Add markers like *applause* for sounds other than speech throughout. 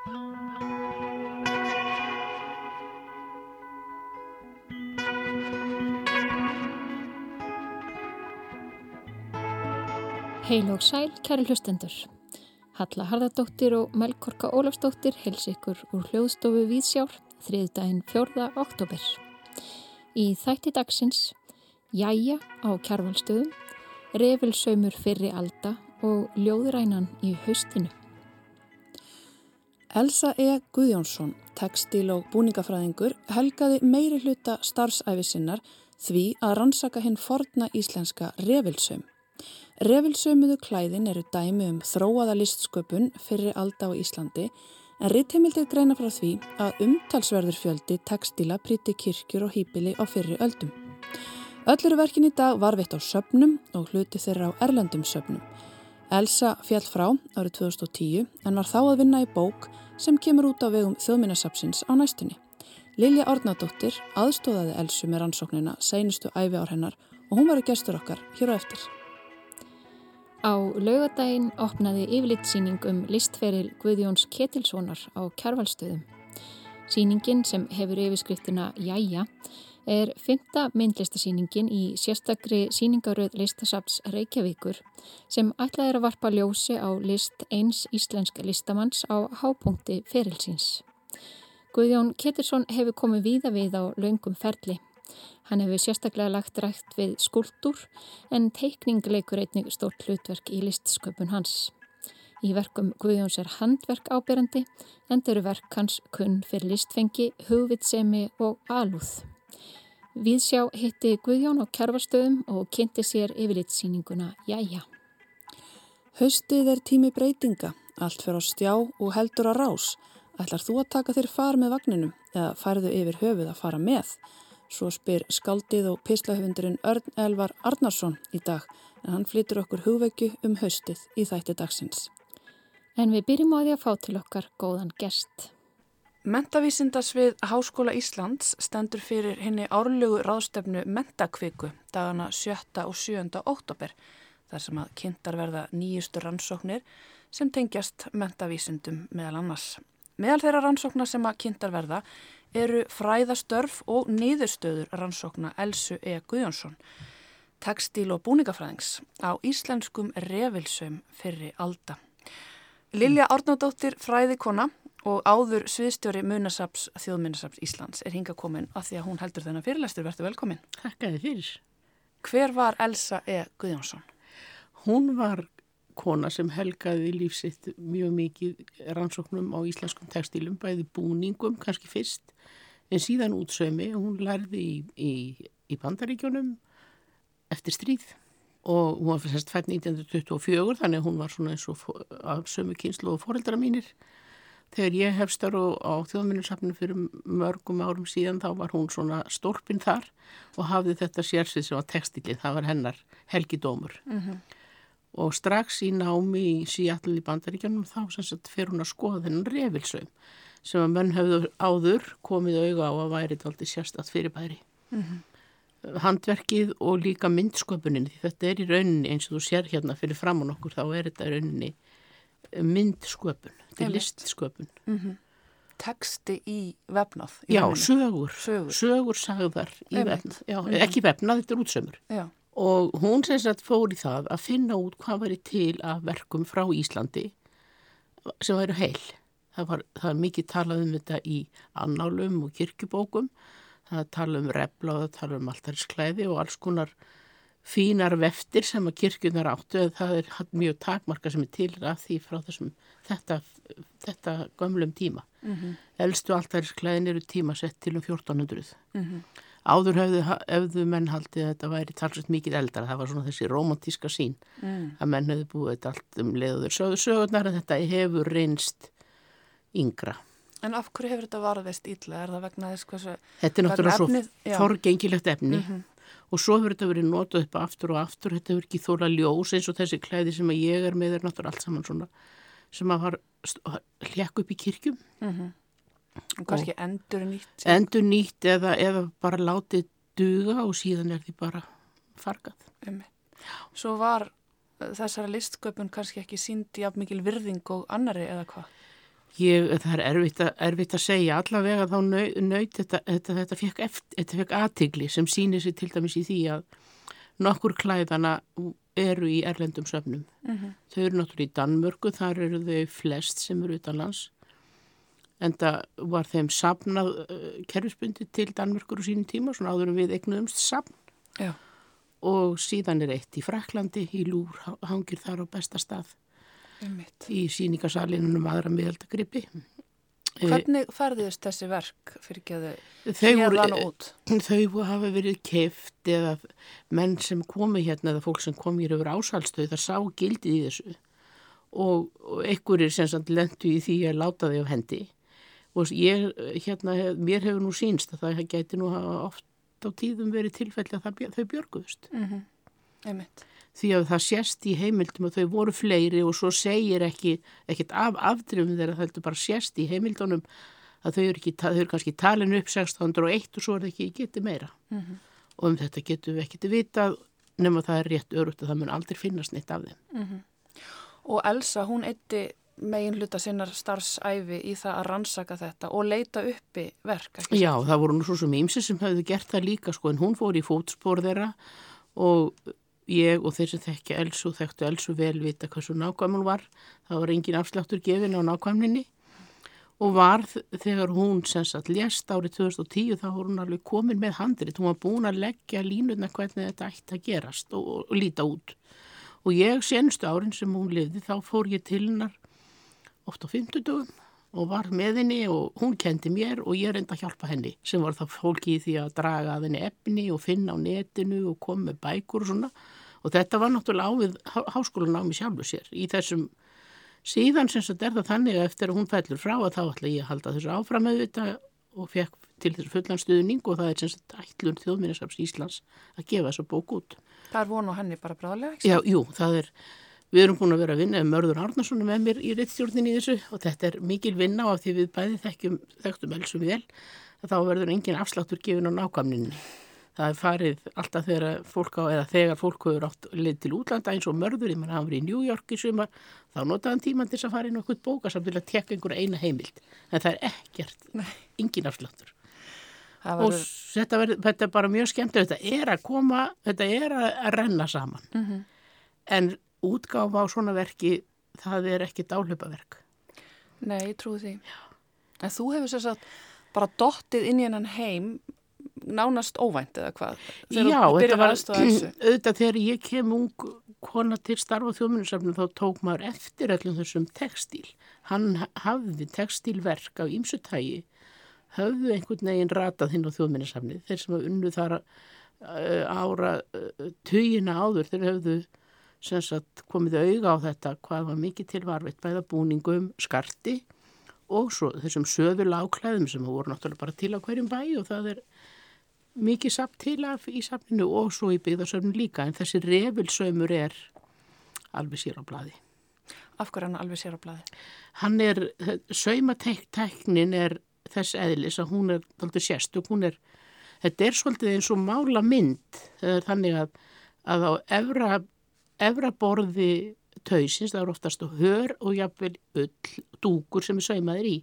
Heil og sæl, kæri hlustendur. Halla Harðardóttir og Melkorka Ólafsdóttir heils ykkur úr hljóðstofu Víðsjár þriðdægin 4. oktober. Í þætti dagsins Jæja á kjárvalstöðum, Refilsaumur fyrri alda og Ljóðrænan í haustinu. Elsa E. Guðjónsson, tekstil og búningafræðingur, helgaði meiri hluta starfsæfisinnar því að rannsaka hinn forna íslenska refilsaum. Refilsömuðu klæðin eru dæmi um þróaða listsköpun fyrir alda á Íslandi en rittheimildir greina frá því að umtalsverður fjöldi textila príti kirkjur og hýpili á fyrri öldum. Ölluru verkin í dag var veitt á söpnum og hluti þeirra á erlendum söpnum. Elsa fjall frá árið 2010 en var þá að vinna í bók sem kemur út á vegum þjóðminnasapsins á næstunni. Lilja Ornadóttir aðstóðaði Elsu með rannsóknina seinustu æfi ár hennar og hún var í gestur okkar hér á eftir. Á laugadaginn opnaði yfirlitsýning um listferil Guðjóns Ketilssonar á kjærvalstöðum. Sýningin sem hefur yfirskriftina Jæja er fynda myndlistasýningin í sérstakri sýningaröð listasaps Reykjavíkur sem ætlaði að varpa ljósi á list eins íslensk listamanns á hápunkti ferilsins. Guðjón Ketilsson hefur komið víða við á laungum ferli Hann hefur sérstaklega lagt rægt við skúldur en teikning leikur einnig stórt hlutverk í listsköpun hans. Í verkum Guðjóns er handverk ábyrjandi en þeir eru verk hans kunn fyrir listfengi, hugvitsemi og alúð. Viðsjá hitti Guðjón á kjærvarstöðum og kynnti sér yfirlitsýninguna Jæja. Haustið er tími breytinga, allt fyrir á stjá og heldur að rás. Ætlar þú að taka þér far með vagninum eða færðu yfir höfuð að fara með? Svo spyr skaldið og pislahöfundurinn Örn Elvar Arnarsson í dag en hann flytur okkur hugveikju um haustið í þætti dagsins. En við byrjum á því að fá til okkar góðan gest. Mentavísindasvið Háskóla Íslands stendur fyrir henni árlugu ráðstefnu Mentakviku dagana 7. og 7. oktober þar sem að kynntar verða nýjustu rannsóknir sem tengjast mentavísindum meðal annars. Meðal þeirra rannsóknar sem að kynntar verða eru fræðastörf og niðurstöður rannsókna Elsu E. Guðjónsson, tekstíl og búningafræðings á íslenskum revilsum fyrir alda. Lilja Árnádóttir fræðikona og áður sviðstjóri Munasaps þjóðmunasaps Íslands er hinga komin að því að hún heldur þennan fyrirlæstur. Verður velkomin. Takkaði fyrir. Hver var Elsa E. Guðjónsson? Hún var kona sem helgaði lífsitt mjög mikið rannsóknum á íslenskum tekstílum, bæði búningum kannski fyrst en síðan útsömi, hún lærði í, í, í bandaríkjónum eftir stríð og hún var fyrst fætt 1924 þannig að hún var svona eins og sömu kynslu og foreldra mínir þegar ég hefstar á þjóðminnarsafninu fyrir mörgum árum síðan þá var hún svona stórpinn þar og hafði þetta sérsvið sem var textilið, það var hennar helgidómur mm -hmm. og strax í námi í Seattle í bandaríkjónum þá sagt fer hún að skoða þennan revilsöum sem að menn hefðu áður komið auga á að væri þetta aldrei sérstatt fyrirbæri. Mm -hmm. Handverkið og líka myndsköpunin, þetta er í rauninni eins og þú sér hérna fyrir fram á nokkur, þá er þetta í rauninni myndsköpun, þetta er listsköpun. Mm -hmm. Teksti í vefnað? Í Já, sögur, sögur, sögur sagðar í vefnað, Já, mm -hmm. ekki vefnað, þetta er útsömmur. Já. Og hún sem sagt fór í það að finna út hvað væri til að verkum frá Íslandi sem væri heil það var, það var mikið talað um þetta í annálum og kirkjubókum það tala um repla og það tala um alltarisklæði og alls konar fínar veftir sem að kirkjunar áttu eða það er mjög takmarka sem er til að því frá þessum þetta, þetta gömlum tíma mm -hmm. elstu alltarisklæðin eru tímasett til um 1400 mm -hmm. áður hefðu, hefðu menn haldið að þetta væri talsvægt mikið eldar það var svona þessi romantíska sín mm. að menn hefðu búið þetta allt um leiður sögur sögurnar en þetta hefur reynst yngra. En af hverju hefur þetta varðist ítla? Er það vegna þess hversu... Þetta er náttúrulega svo forgengilegt efni mm -hmm. Og svo hefur þetta verið notað upp aftur og aftur. Þetta hefur ekki þóla ljós eins og þessi klæði sem ég er með er náttúrulega allt saman svona sem að var hljekk upp í kirkjum. Mm -hmm. Og kannski endur nýtt? Endur nýtt eða, eða bara látið duga og síðan er því bara fargað. Um. Svo var þessara listsköpun kannski ekki síndi af mikil virðing og annari eða hvað? Ég, það er erfitt að, erfitt að segja, allavega þá nöyt þetta, þetta, þetta fekk, fekk aðtigli sem sýnir sér til dæmis í því að nokkur klæðana eru í erlendum söfnum. Mm -hmm. Þau eru náttúrulega í Danmörku, þar eru þau flest sem eru utanlands. En það var þeim sapnað uh, kerfisbundi til Danmörkur á sínum tíma, svona áður við eignuðumst sapn. Já. Og síðan er eitt í Fraklandi, í Lúr, hangir þar á besta stað. Einmitt. í síningarsalinum um aðra miðaldagrippi. Eh, Hvernig færðist þessi verk fyrir ekki að þau hérðan út? Þau hafa verið keift eða menn sem komi hérna eða fólk sem komi hér yfir ásalstöð það sá gildið í þessu og, og einhverjir sem samt lendu í því að láta þau á hendi og ég, hérna, mér hefur nú sínst að það geti nú oft á tíðum verið tilfelli að þau björguðust. Mm -hmm. Einmitt því að það sést í heimildum og þau voru fleiri og svo segir ekki ekkert af afdrifum þegar það heldur bara sést í heimildunum að þau eru, ekki, þau eru kannski talin upp 1601 og svo er það ekki getið meira mm -hmm. og um þetta getum við ekkert vitað nema það er rétt örugt að það mun aldrei finnast neitt af þeim. Mm -hmm. Og Elsa hún eitti megin hluta sinnar starfsæfi í það að rannsaka þetta og leita uppi verk. Já, það voru nú svo sem ímsi sem hafði gert það líka sko en hún fór í fótspór þeirra og ég og þeir sem þekkja Elsu þekktu Elsu vel vita hversu nákvæmul var. Það var engin afsláttur gefin á nákvæmlinni og varð þegar hún sem sagt lést árið 2010 þá voru hún alveg komin með handrit. Hún var búin að leggja línuna hvernig þetta ætti að gerast og, og, og líta út. Og ég senstu árin sem hún lifði þá fór ég til hennar oft á 50 dögum og var með henni og hún kendi mér og ég reynda að hjálpa henni sem var það fólki í því að draga að henni efni og finna á netinu og koma með bækur og svona og þetta var náttúrulega ávið háskólanámi sjálfu sér í þessum síðan sem þetta er það þannig að eftir að hún fellur frá að þá ætla ég að halda þessu áfram auðvitað og fekk til þessu fullan stuðning og það er sem sagt ætlun þjóðminnasaps Íslands að gefa þessu bók út. Það er vonu henni bara bráðlega, ekki? Já, jú, það er, við erum búin að vera að vinna með Mörður Arnarsson með mér í reittstjórnin í þessu og þetta er mikil vinna af því við bæði þekktum elsum vel að þá verður engin afsláttur gefin á nákvæmninni það er farið alltaf þegar fólk á, eða þegar fólk hefur átt leið til útlanda eins og mörður, ég menn að hann verið í New York í sumar, þá notaði hann tíman til þess að fara inn á eitthvað bóka samt til að tekka einhverja eina heimild, en það er ekkert, engin afsláttur. Var... Og þetta, ver, þetta er bara mjög skemmt, þetta er að koma, þetta er að renna saman, mm -hmm. en útgáfa á svona verki, það er ekki dálöpaverk. Nei, ég trúi því. Já. En þú hefur sér satt bara dottið inn í hennan heim nánast óvænt eða hvað? Þegar Já, þetta var *clears throat* auðvitað þegar ég kem ung kona til starfa þjóðmunusafnum þá tók maður eftir allum þessum textíl. Hann hafði textílverk af ímsutægi, höfðu einhvern veginn ratað hinn á þjóðmunusafni. Þeir sem hafði unnu þar uh, ára uh, tugina áður, þeir höfðu sagt, komið auga á þetta hvað var mikið tilvarfitt bæða búningum, skarti og svo þessum söður láklæðum sem voru náttúrulega bara til á hverjum bæ og það er mikið samt til af í safninu og svo í byggðarsöfnum líka en þessi revilsöymur er alveg sér á bladi. Af hverju hann alveg sér á bladi? Hann er, saumateknin er þess eðlis að hún er þáttur sérstök, hún er, þetta er svolítið eins og mála mynd, þannig að, að á efra, efra borði tausins, það er oftast hör og jafnvel öll dúkur sem er saumaðir í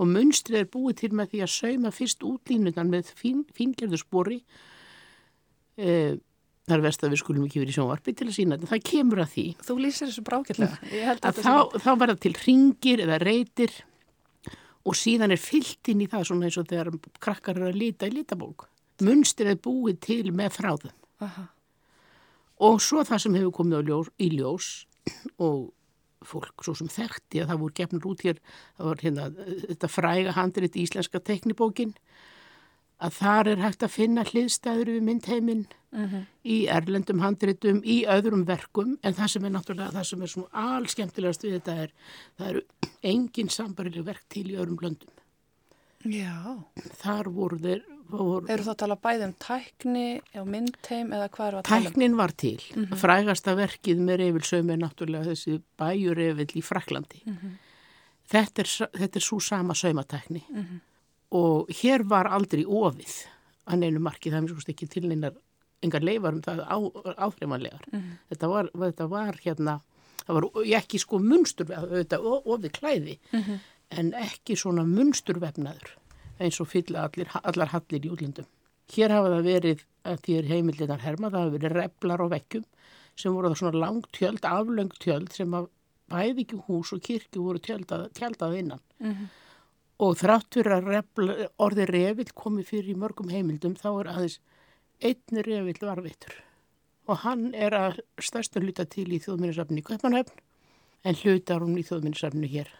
og munstrið er búið til með því að sauma fyrst útlínunan með fín, fíngerðurspori e, það er verst að við skulum ekki verið í sjónvarpi til að sína þetta, það kemur að því. Þú lýsir þessu brákjörlega þá, þá verða til ringir eða reytir og síðan er fyllt inn í það svona eins og þegar krakkar eru að lita í litabók munstrið er búið til með fráðum Aha. og svo það sem hefur komið ljós, í ljós og fólk svo sem þekkti að það voru gefnur út hér, það var hérna þetta fræga handrið í Íslenska teknibókin að þar er hægt að finna hliðstæður við myndheiminn uh mhm. -huh. í erlendum handritum, í öðrum verkum en það sem er náttúrulega, það sem er svona allskemtilegast við þetta er það eru engin sambarileg verk til í öðrum löndum Já. Þar voru þeir voru... Eru það að tala bæði um tækni eða myndteim eða hvað er að tala um? Tæknin var til. Mm -hmm. Frægasta verkið með reyfilsömi er náttúrulega þessi bæjureyfil í Fraklandi. Mm -hmm. Þetta er, þetta er svo sama saumatækni mm -hmm. og hér var aldrei ofið að neinu markið, það er mjög ekki til neinar engar leifar um það á, áþreifanlegar. Mhm. Þetta var, þetta var hérna, það var ekki sko munstur við þetta ofið klæði. Mhm. En ekki svona munsturvefnaður eins og fylla allir, allar hallir í útlöndum. Hér hafa það verið að því er heimildinar herma, það hafa verið replar og vekkjum sem voru það svona langt tjöld, aflöng tjöld sem að bæði ekki hús og kirkju voru tjöldað, tjöldað innan. Mm -hmm. Og þrátt fyrir að repla, orði revill komi fyrir í mörgum heimildum þá er aðeins einn revill varveitur. Og hann er að stærsta hluta til í þjóðminnarsafni í Kaupanhöfn en hlutar hún í þjóðminnarsafni hér.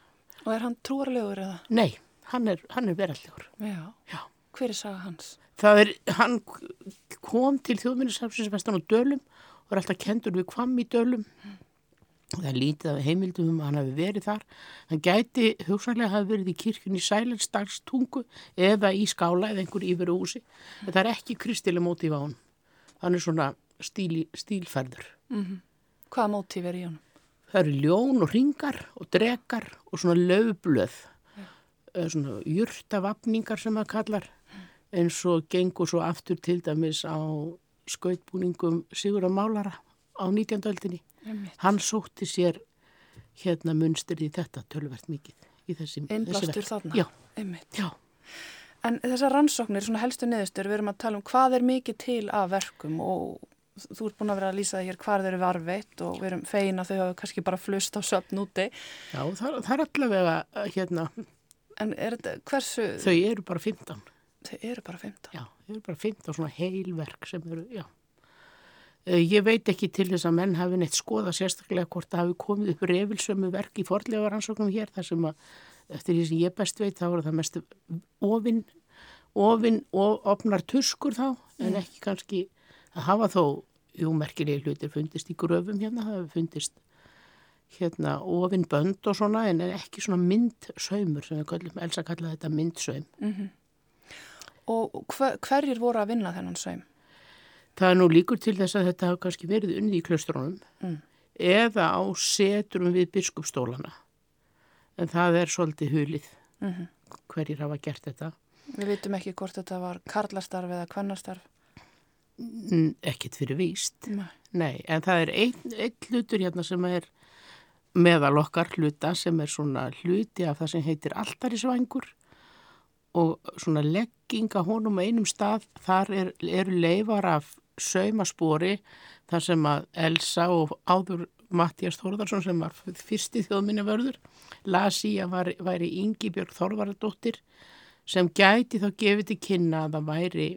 Og er hann trúarlegur eða? Nei, hann er, er verallegur. Já. Já. Hver er saga hans? Það er, hann kom til þjóðminnarsafnsins vestan á Dölum og er alltaf kendur við kvam í Dölum. Mm það er lítið af heimildum um að hann hafi verið þar hann gæti hugsanlega hafi verið í kirkjunni Sælenstagstungu eða í skála eða einhver yfir húsi en það er ekki kristileg mótíf á hann hann er svona stíl, stílferður mm -hmm. Hvaða mótíf er í hann? Það eru ljón og ringar og drekar og svona löfblöð ja. svona júrtavapningar sem það kallar eins og gengur svo aftur til dæmis á skautbúningum Sigur og Málara á 19. öldinni Hann sótti sér hérna munstir í þetta tölvert mikið í þessi, Einblastur þarna? Já. Já. En þessar rannsóknir, svona helstu neðustur, við erum að tala um hvað er mikið til af verkum og þú ert búin að vera að lýsa það hér hvað þeir eru varveitt og við erum feina þau hafa kannski bara flust á söpn úti. Já, það, það er allavega hérna. En er þetta, hversu? Þau eru bara 15. Þau eru bara 15? Já, þau eru bara 15 svona heilverk sem eru, já. Eh, ég veit ekki til þess að menn hafi neitt skoða sérstaklega hvort það hafi komið upp reyfilsömu verk í forlega rannsóknum hér þar sem að eftir því sem ég best veit þá voru það mest ofinn ofinn og opnar tuskur þá en mm. ekki kannski að hafa þó júmerkilegi hlutir fundist í gröfum hérna, það hefur fundist hérna ofinn bönd og svona en ekki svona myndsaumur sem við kallum, Elsa kallaði þetta myndsaum. Mm -hmm. Og hver, hverjir voru að vinna þennan saum? Það er nú líkur til þess að þetta hafa kannski verið unni í klöstrónum mm. eða á setrum við biskupstólana. En það er svolítið hulið mm -hmm. hverjir hafa gert þetta. Við vitum ekki hvort þetta var karlastarf eða kvannastarf? Ekkit fyrir víst. Nei. Nei, en það er einn ein hlutur hérna sem er meðal okkar hluta sem er svona hluti af það sem heitir alltarisvangur og svona legginga honum á einum stað, þar er, eru leifar af saumaspori þar sem að Elsa og áður Mattias Þórðarsson sem var fyrsti þjóðminni vörður lasi að var, væri Ingi Björg Þórðardóttir sem gæti þá gefið til kynna að það væri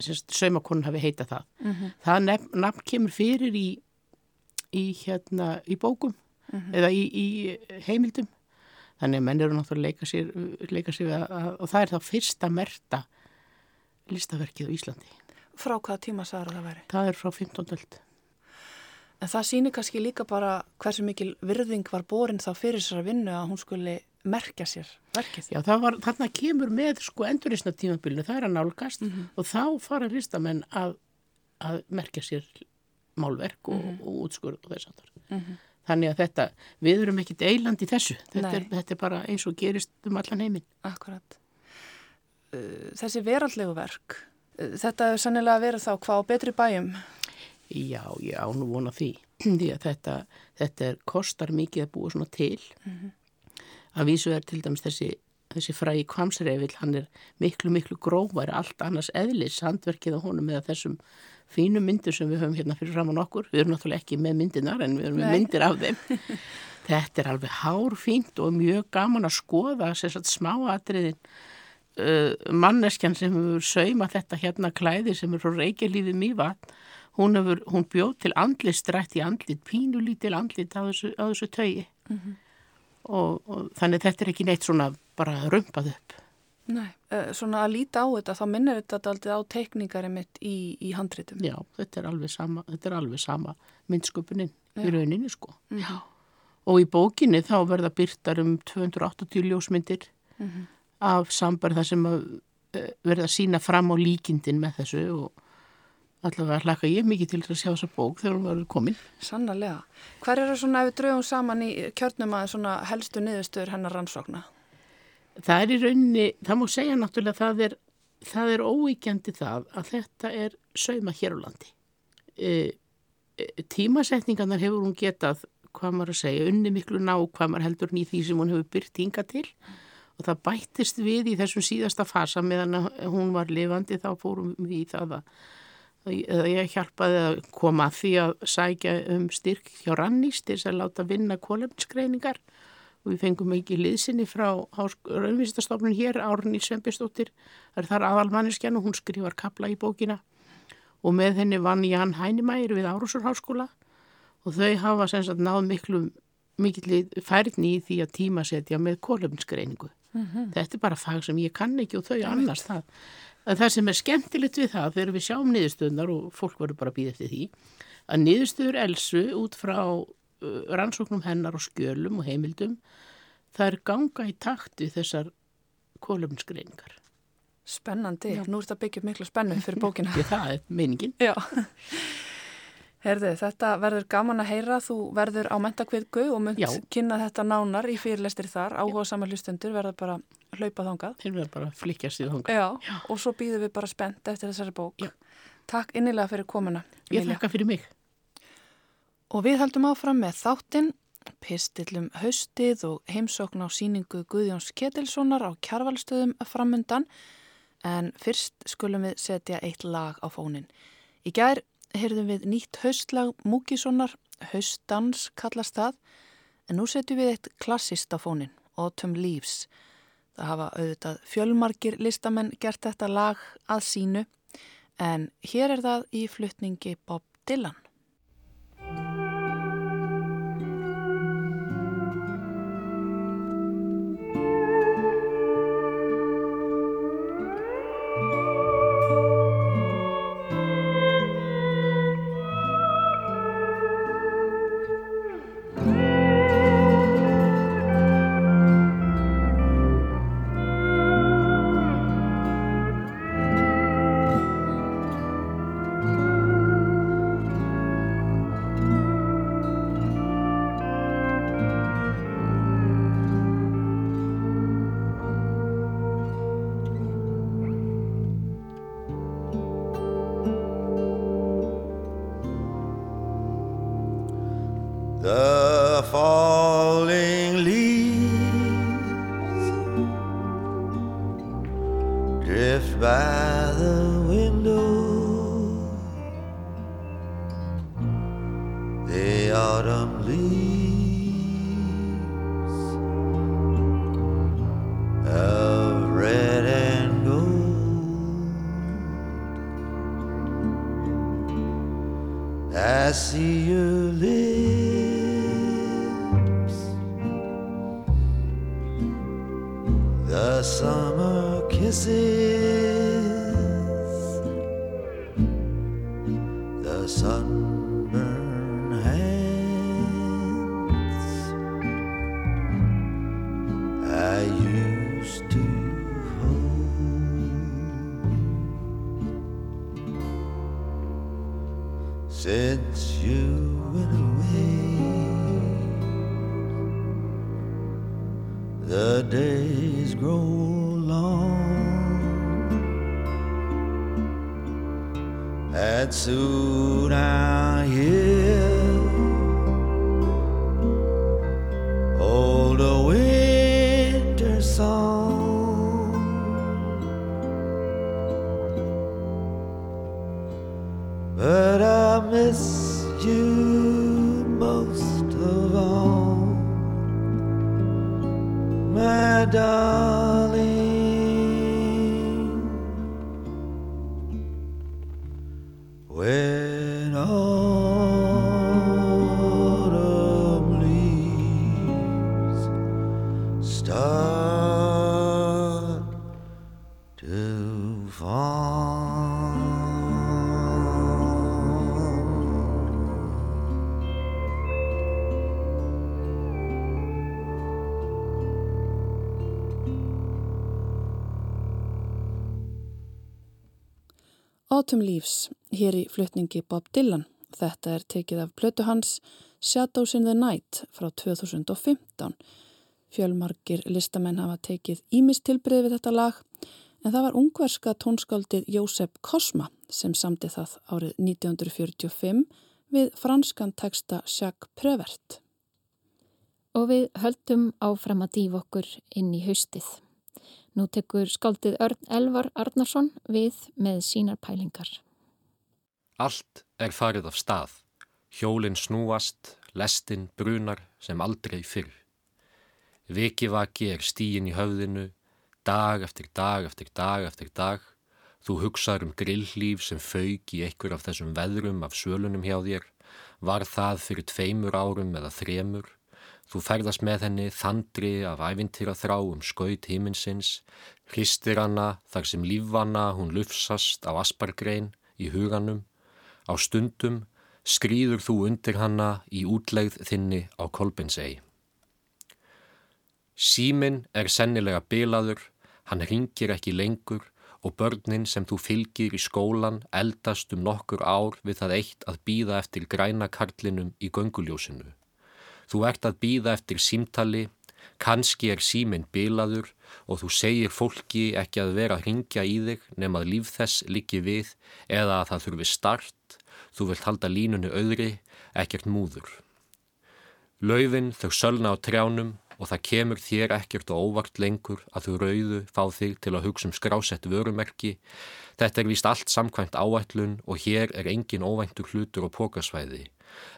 saumakonun hafi heita það. Mm -hmm. Það nefn, nafn kemur fyrir í, í, hérna, í bókum mm -hmm. eða í, í heimildum þannig að menn eru náttúrulega leika sér, leika sér að, að, og það er þá fyrsta merta listaverkið á Íslandi. Frá hvaða tíma sagður það væri? Það er frá 15. öld. En það sýnir kannski líka bara hversu mikil virðing var borin þá fyrir sér að vinna að hún skuli merkja sér verkið. Já, var, þarna kemur með sko enduristna tímabilinu, það er að nálgast mm -hmm. og þá fara listamenn að, að merkja sér málverk og, mm -hmm. og útskur og þess aftar. Mm -hmm. Þannig að þetta, við erum ekki deiland í þessu, þetta er, þetta er bara eins og gerist um allan heiminn. Akkurat. Uh, þessi veraldlegu verk, Þetta er sannilega að vera þá hvað á betri bæjum? Já, já, nú vona því. *clears throat* því að þetta, þetta er, kostar mikið að búa svona til. Mm -hmm. Að vísu er til dæmis þessi, þessi frægi kvamsreifil, hann er miklu, miklu grófari, allt annars eðlis handverkið á honum eða þessum fínu myndir sem við höfum hérna fyrir fram á nokkur. Við erum náttúrulega ekki með myndinar en við erum Nei. með myndir af þeim. *laughs* þetta er alveg hárfínt og mjög gaman að skoða sérstaklega smáatriðin uh, manneskjan sem hefur sauma þetta hérna klæði sem er frá Reykjavíði mývat hún, hún bjóð til andlit strætt í andlit, pínulítil andlit á þessu, á þessu tögi mm -hmm. og, og þannig þetta er ekki neitt svona bara rumpað upp Nei, uh, svona að líta á þetta þá minnir þetta aldrei á teikningari mitt í, í handritum Já, þetta er alveg sama, er alveg sama myndsköpunin Já. í rauninni sko mm -hmm. og í bókinni þá verða byrtar um 280 ljósmyndir mm -hmm af sambar þar sem eh, verða sína fram á líkindin með þessu og allavega hlaka ég mikið til að sjá þessa bók þegar hún var komin. Sannarlega. Hver er það svona ef við draugum saman í kjörnum að svona helstu niðurstöður hennar rannsókna? Það er í rauninni, það má segja náttúrulega það er, það er óíkjandi það að þetta er sauma hér á landi. E, e, tímasetningarnar hefur hún getað hvað maður að segja, unni miklu nákvæmar heldur en í því sem hún hefur byrt hinga til og það bættist við í þessum síðasta fasa meðan hún var lifandi þá fórum við í það að ég hjálpaði að koma að því að sækja um styrk hjá Rannís til þess að láta vinna kólefnisgreiningar og við fengum ekki liðsynni frá raunvísistastofnun hér, Árni Svembistóttir það er þar aðalmanneskjan og hún skrifar kapla í bókina og með henni vann Jan Hænimægir við Árusurháskóla og þau hafa sem sagt náð miklu mikill færni í því að tímasetja með kólefnisgreiningu. Mm -hmm. Þetta er bara fag sem ég kann ekki og þau annars það. En það sem er skemmtilegt við það þegar við sjáum niðurstöðunar og fólk verður bara að býða eftir því að niðurstöður elsu út frá uh, rannsóknum hennar og skjölum og heimildum það er ganga í takti þessar kólefnisgreiningar. Spennandi, Já. nú er þetta byggjum miklu spennu fyrir bókina. *laughs* Ég, það er meiningin. Já. Herði, þetta verður gaman að heyra, þú verður á mentakviðgu og mynd Já. kynna þetta nánar í fyrirlestir þar, áhuga saman hlustundur verður bara hlaupa þángað. Þeir verður bara flikjast í þángað. Já, Já, og svo býðum við bara spennt eftir þessari bók. Já. Takk innilega fyrir komuna. Ég þakka fyrir mig. Og við heldum áfram með þáttinn, pistillum haustið og heimsókn á síningu Guðjóns Ketilssonar á kjarvalstöðum framundan en fyrst skulum við setja eitt lag á fónin. Í gær heyrðum við nýtt haustlag Múkissonar, haustdans kallast það, en nú setjum við eitt klassist á fónin, Autumn Leaves. Það hafa auðvitað fjölmarkir listamenn gert þetta lag að sínu, en hér er það í fluttningi Bob Dylan. your lips. The summer kisses. Autumn Leaves, hér í flutningi Bob Dylan. Þetta er tekið af plötu hans Shadows in the Night frá 2015. Fjölmarkir listamenn hafa tekið ímistilbrið við þetta lag en það var ungverska tónskáldið Jósef Kosma sem samti það árið 1945 við franskan teksta Jacques Prévert. Og við höldum áfram að dýfa okkur inn í haustið. Nú tekur skaldið Örn Elvar Arnarsson við með sínar pælingar. Allt er farið af stað. Hjólinn snúast, lestin brunar sem aldrei fyrr. Vikivaki er stíin í höfðinu, dag eftir dag eftir dag eftir dag. Þú hugsaður um grillíf sem fauk í einhver af þessum veðrum af sölunum hjá þér. Var það fyrir tveimur árum eða þremur? Þú ferðast með henni þandri af ævintýra þrá um skaut himinsins, hristir hana þar sem lífvanna hún lufsast á aspargrein í huganum. Á stundum skrýður þú undir hanna í útlegð þinni á Kolbinsei. Símin er sennilega bilaður, hann ringir ekki lengur og börnin sem þú fylgir í skólan eldast um nokkur ár við það eitt að býða eftir græna karlinum í gönguljósinu. Þú ert að býða eftir símtali, kannski er síminn bilaður og þú segir fólki ekki að vera að ringja í þig nema að líf þess liggi við eða að það þurfi start, þú vilt halda línunni öðri, ekkert múður. Laufin þau sölna á trjánum og það kemur þér ekkert og óvart lengur að þú rauðu fá þig til að hugsa um skrásett vörumerki. Þetta er vist allt samkvæmt áætlun og hér er engin óvæntur hlutur og pókasvæði.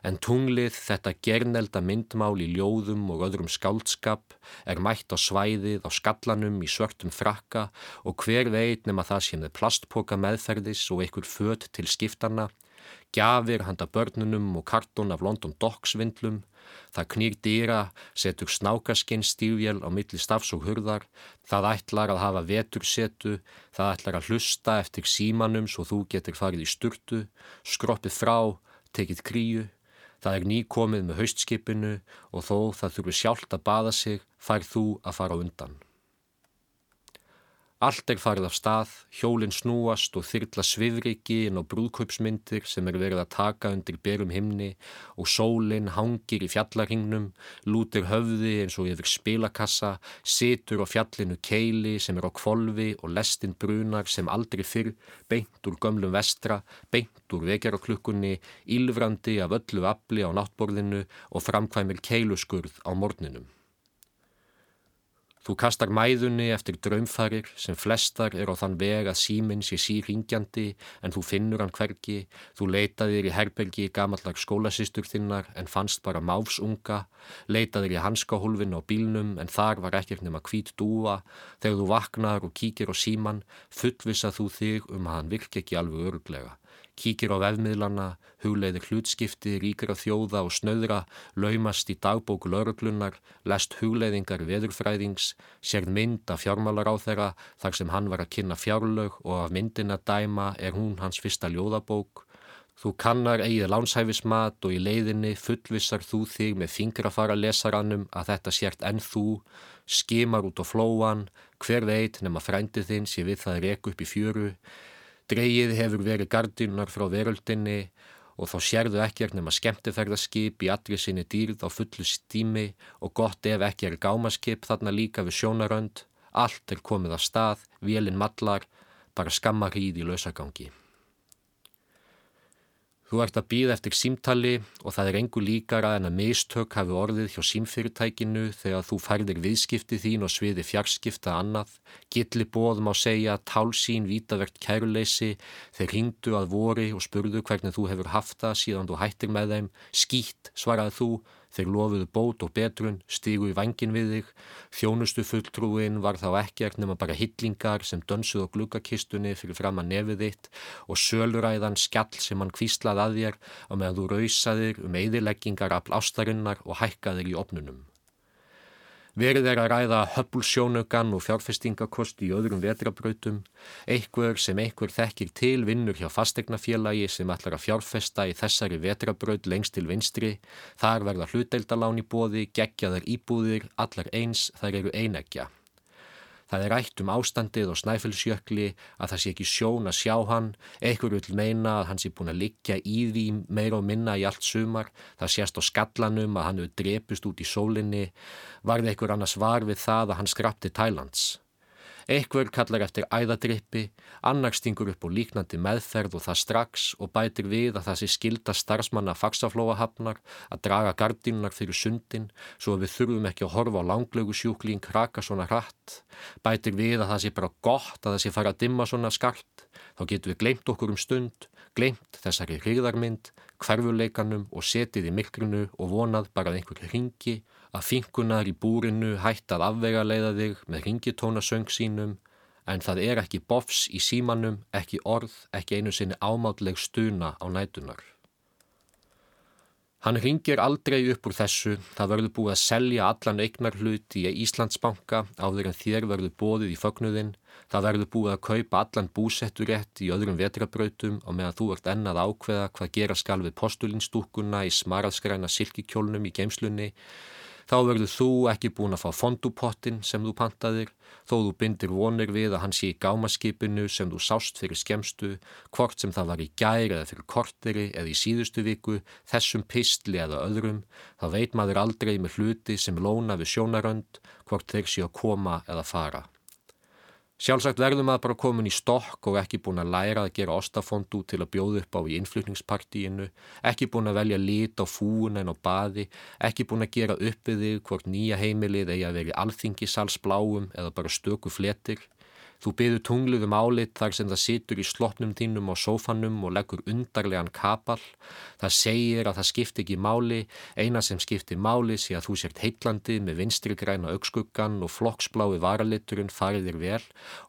En tunglið, þetta gernelda myndmál í ljóðum og öðrum skáldskap, er mætt á svæðið á skallanum í svörtum frakka og hver veit nema það sem er plastpoka meðferðis og einhver född til skiptana, gjafir handa börnunum og kartun af London Docks vindlum, það knýr dýra, setur snákaskinn stífjel á milli stafs og hurðar, það ætlar að hafa vetursetu, það ætlar að hlusta eftir símanum svo þú getur farið í sturtu, skroppið frá, tekið kríu, það er nýkomið með haustskipinu og þó það þurfi sjálft að baða sig, fær þú að fara undan. Allt er farið af stað, hjólinn snúast og þyrla svifriki inn á brúðkaupsmyndir sem er verið að taka undir berum himni og sólinn hangir í fjallarhingnum, lútir höfði eins og yfir spilakassa, situr á fjallinu keili sem er á kvolvi og lestin brunar sem aldrei fyrr, beint úr gömlum vestra, beint úr vekjaraklukkunni, ílvrandi af öllu afli á náttborðinu og framkvæmir keiluskurð á morninum. Þú kastar mæðunni eftir draumfarir sem flestar er á þann veg að síminn sé síringjandi en þú finnur hann hvergi, þú leitaðir í herbergi gamallag skólasýstur þinnar en fannst bara máfsunga, leitaðir í hanskahólfin á bílnum en þar var ekkert nema hvít dúa, þegar þú vaknar og kíkir á síman fullvisa þú þig um að hann virk ekki alveg öruglega. Kíkir á vefmiðlana, hugleiðir hlutskipti, ríkir á þjóða og snöðra, laumast í dagbóku lauruglunar, lest hugleiðingar veðurfræðings, sérð mynd af fjármálar á þeirra þar sem hann var að kynna fjárlög og af myndina dæma er hún hans fyrsta ljóðabók. Þú kannar eigið lánshæfismat og í leiðinni fullvissar þú þig með fingrafara lesarannum að þetta sért enn þú, skimar út á flóan, hver veit nema frændið þinn sé við það reku upp í fjöru, Dreigið hefur verið gardinar frá veröldinni og þá sérðu ekkert nema skemmtifærðarskip í allri sinni dýrð á fullu stími og gott ef ekki er gámaskip þarna líka við sjónarönd. Allt er komið af stað, vélinn mallar, bara skamma hríð í lausagangi. Þú ert að býða eftir símtali og það er engu líkara en að mistök hafi orðið hjá símfyrirtækinu þegar þú færðir viðskipti þín og sviði fjarskipta annað. Gilli bóðum á segja tálsín vítavert kæruleysi þeir hingdu að vori og spurðu hvernig þú hefur haft það síðan þú hættir með þeim. Skýtt svaraði þú Þeir lofuðu bót og betrun, stígu í vangin við þig, þjónustu fulltrúin var þá ekkert nema bara hillingar sem dönsuð á glukkakistunni fyrir fram að nefið þitt og söluræðan skjall sem hann kvíslað að þér á meðan þú rausaðir um eðileggingar af ástarinnar og hækkaðir í opnunum. Verið er að ræða höfbulsjónugan og fjárfestingakost í öðrum vetrabrautum. Einhver sem einhver þekkir til vinnur hjá fastegnafélagi sem ætlar að fjárfesta í þessari vetrabraut lengst til vinstri. Þar verða hluteildalán í bóði, geggjaðar íbúðir, allar eins, þær eru einegja. Það er rætt um ástandið og snæfellsjökli að það sé ekki sjón að sjá hann, einhver vil meina að hann sé búin að liggja í því meira og minna í allt sumar, það sést á skallanum að hann hefur drepist út í sólinni, varði einhver annars var við það að hann skrapti Tælands. Eitthvað kallar eftir æðadrippi, annar stingur upp á líknandi meðferð og það strax og bætir við að það sé skilda starfsmanna faksaflóahafnar að draga gardínunar fyrir sundin svo að við þurfum ekki að horfa á langlögu sjúkling kraka svona hratt. Bætir við að það sé bara gott að það sé fara að dimma svona skart. Þá getum við glemt okkur um stund, glemt þessari hrigðarmynd, hverfuleikanum og setið í miklunu og vonað bara að einhver ringi að finkunar í búrinu hætt að afvega leiða þig með ringitónasöng sínum en það er ekki bofs í símanum, ekki orð, ekki einu sinni ámátleg stuna á nætunar. Hann ringir aldrei upp úr þessu, það verður búið að selja allan eignar hluti í Íslandsbanka áður en þér verður bóðið í fögnuðinn, það verður búið að kaupa allan búsetturétt í öðrum vetrabrautum og meðan þú ert ennað ákveða hvað gera skal við postulinstúkuna í smaraðskræna silkikjólnum í geimslunni, Þá verður þú ekki búin að fá fondupottin sem þú pantaðir, þó þú bindir vonir við að hann sé í gámaskipinu sem þú sást fyrir skemstu, hvort sem það var í gæri eða fyrir korteri eða í síðustu viku, þessum pistli eða öðrum, þá veit maður aldrei með hluti sem lóna við sjónarönd, hvort þeir sé að koma eða fara. Sjálfsagt verðum að bara komin í stokk og ekki búin að læra að gera ostafondú til að bjóða upp á í innflutningspartíinu, ekki búin að velja lit á fúun en á baði, ekki búin að gera upp við þig hvort nýja heimilið eigi að veri alþingisalsbláum eða bara stöku fletir, Þú byður tungluðum álit þar sem það situr í slottnum þínum á sófanum og leggur undarlegan kapal. Það segir að það skipti ekki máli, eina sem skipti máli sé að þú sért heitlandi með vinstri græna augskuggan og flokksblái varaliturinn farið þér vel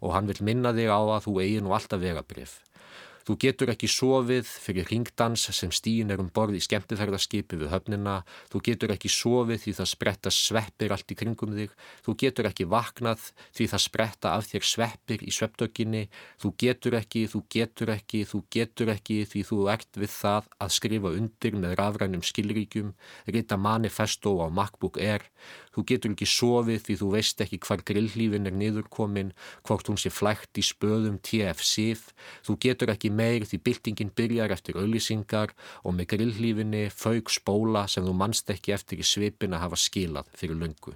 og hann vil minna þig á að þú eigi nú alltaf vegabrif. Þú getur ekki sofið fyrir ringdans sem stíin er um borð í skemmtifærðarskipi við höfnina. Þú getur ekki sofið því það spretta sveppir allt í kringum þig. Þú getur ekki vaknað því það spretta af þér sveppir í sveppdöginni. Þú getur ekki, þú getur ekki, þú getur ekki því þú ert við það að skrifa undir með rafrænum skilríkjum, rita manifesto á MacBook Air. Þú getur ekki sofið því þú veist ekki hvar grillhlífin er niðurkomin, hvort hún sé flægt í spöðum TF-SIF. Þú getur ekki meir því byltingin byrjar eftir auðlýsingar og með grillhlífinni fauk spóla sem þú mannst ekki eftir í svipin að hafa skilað fyrir löngu.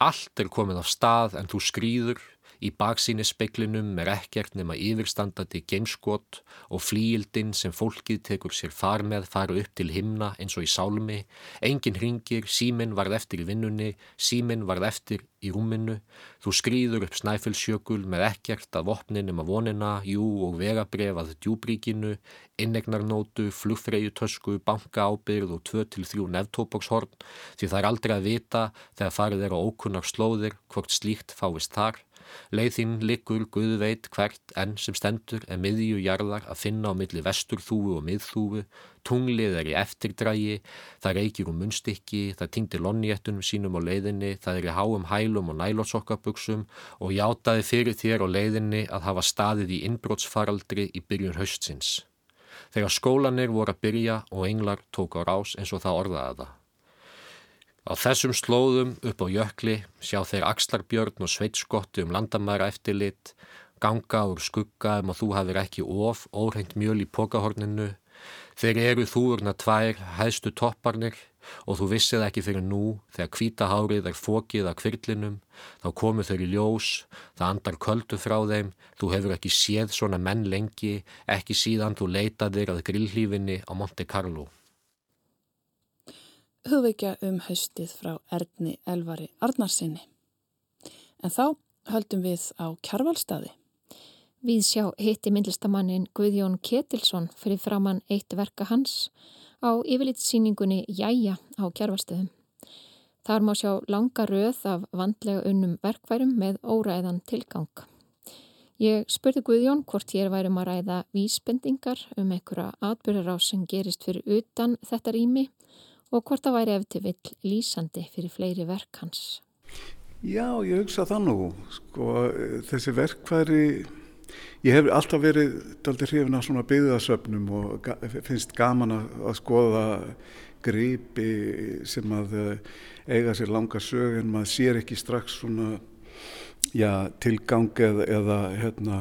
Allt er komið af stað en þú skrýður Í baksíni speiklinum er ekkert nema yfirstandandi gameskot og flíildin sem fólkið tekur sér far með fara upp til himna eins og í sálmi. Engin ringir, síminn varð eftir í vinnunni, síminn varð eftir í rúminu. Þú skrýður upp snæfellsjökul með ekkert að vopninum að vonina, jú og vegabref að djúbríkinu, innegnarnótu, flugfreyjutösku, bankaábyrð og 2-3 nefntóbokshorn því það er aldrei að vita þegar farið er á ókunnar slóðir hvort slíkt fáist þar. Leiðinn liggur Guð veit hvert enn sem stendur en miðju jarðar að finna á milli vesturþúu og miðþúu, tunglið er í eftirdrægi, það reykir um munstykki, það tingdir lonniettunum sínum á leiðinni, það er í háum hælum og nælótsokkabuksum og játaði fyrir þér á leiðinni að hafa staðið í innbrótsfaraldri í byrjun haustsins. Þegar skólanir voru að byrja og englar tók á rás eins og það orðaði það. Á þessum slóðum upp á jökli sjá þeir Axlarbjörn og Sveitskotti um landamæra eftirlit, ganga úr skugga um að þú hafir ekki of, óreint mjöl í pokahorninu. Þeir eru þúurna tvær, hæðstu topparnir og þú vissið ekki fyrir nú þegar kvítahárið er fókið að kvirlinum, þá komu þeir í ljós, það andar köldu frá þeim, þú hefur ekki séð svona menn lengi, ekki síðan þú leitaðir að grillhlífinni á Monte Carlo hugveikja um haustið frá Erni Elvari Arnarsinni. En þá höldum við á kjarvalstaði. Við sjá hitti myndlistamannin Guðjón Ketilsson fyrir framann eitt verka hans á yfirlitsýningunni Jæja á kjarvalstöðum. Þar má sjá langa röð af vandlega unnum verkværum með óræðan tilgang. Ég spurði Guðjón hvort ég er værum að ræða vísbendingar um einhverja atbyrðará sem gerist fyrir utan þetta rými og hvort það væri eftir vill lýsandi fyrir fleiri verk hans. Já, ég hugsa það nú. Sko, þessi verkværi, ég hef alltaf verið daldir hrifin af svona byggðasöfnum og ga finnst gaman að skoða gripi sem að eh, eiga sér langa sög en maður sér ekki strax svona já, tilgang eða, eða hérna,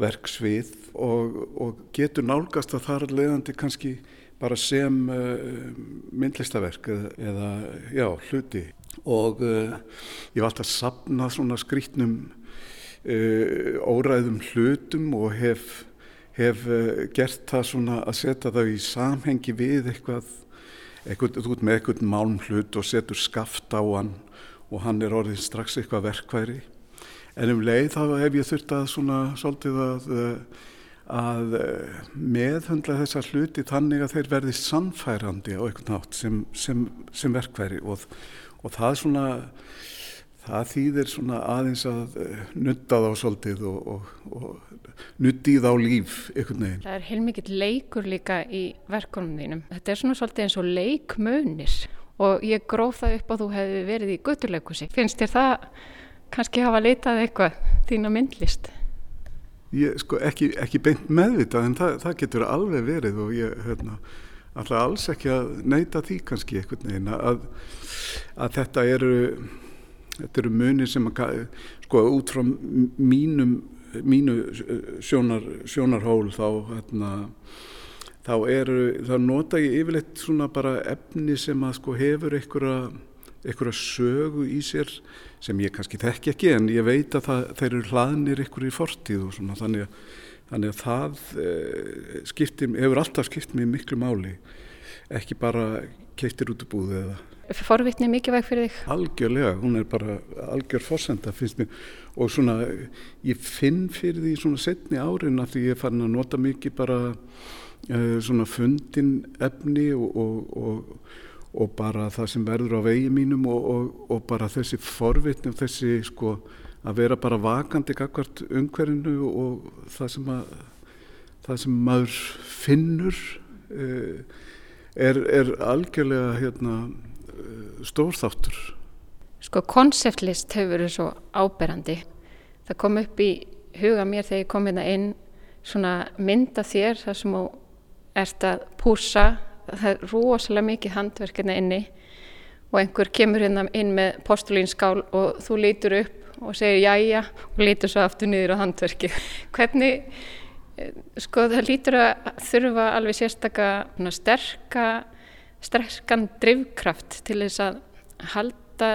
verksvið og, og getur nálgast að það er leiðandi kannski bara sem uh, myndlistaverk eða, já, hluti. og uh, ég var alltaf að sapna svona skrítnum uh, óræðum hlutum og hef, hef uh, gert það svona að setja það í samhengi við eitthvað, eitthvað þú ert með eitthvað málm hlut og setur skaft á hann og hann er orðin strax eitthvað verkværi en um leið þá hef ég þurft að svona svolítið að að meðhundla þessa hluti þannig að þeir verði sannfærandi á einhvern nátt sem, sem, sem verkværi og, og það svona það þýðir aðeins að nutta þá svolítið og, og, og nutti þá líf einhvern veginn. Það er heilmikið leikur líka í verkunum þínum. Þetta er svona svolítið eins og leikmönir og ég gróð það upp að þú hefði verið í gutturleikusi. Finnst þér það kannski hafa leitað eitthvað þína myndlist? Ég, sko, ekki, ekki beint meðvitað en það, það getur alveg verið og ég hérna, alltaf alls ekki að neyta því kannski einhvern veginn að, að þetta eru þetta eru munir sem að sko út frá mínum mínu sjónar, sjónarhól þá hérna þá eru, þá nota ég yfirleitt svona bara efni sem að sko hefur einhverja einhverja sögu í sér sem ég kannski þekki ekki en ég veit að það, þeir eru hlaðnir ykkur í fortíð og svona þannig að, þannig að það e, skipti, hefur alltaf skipt mér miklu máli ekki bara keittir út úr búðu eða Forvittni mikið veg fyrir þig? Algjörlega, hún er bara algjör fórsenda finnst mér og svona ég finn fyrir því svona setni árin að því ég er farin að nota mikið bara e, svona fundin efni og, og, og og bara það sem verður á vegi mínum og, og, og bara þessi forvitni og þessi sko að vera bara vakandi gagvart umhverfinu og það sem að það sem maður finnur eh, er, er algjörlega hérna eh, stórþáttur Sko konseptlist hefur verið svo áberandi. Það kom upp í huga mér þegar ég kom hérna inn svona mynda þér þar sem þú ert að púsa það er rosalega mikið handverkina inni og einhver kemur hérna inn með postulínskál og þú lítur upp og segir jæja og lítur svo aftur niður á handverki *laughs* hvernig eh, sko það lítur að þurfa alveg sérstaka sterka sterkan drivkraft til þess að halda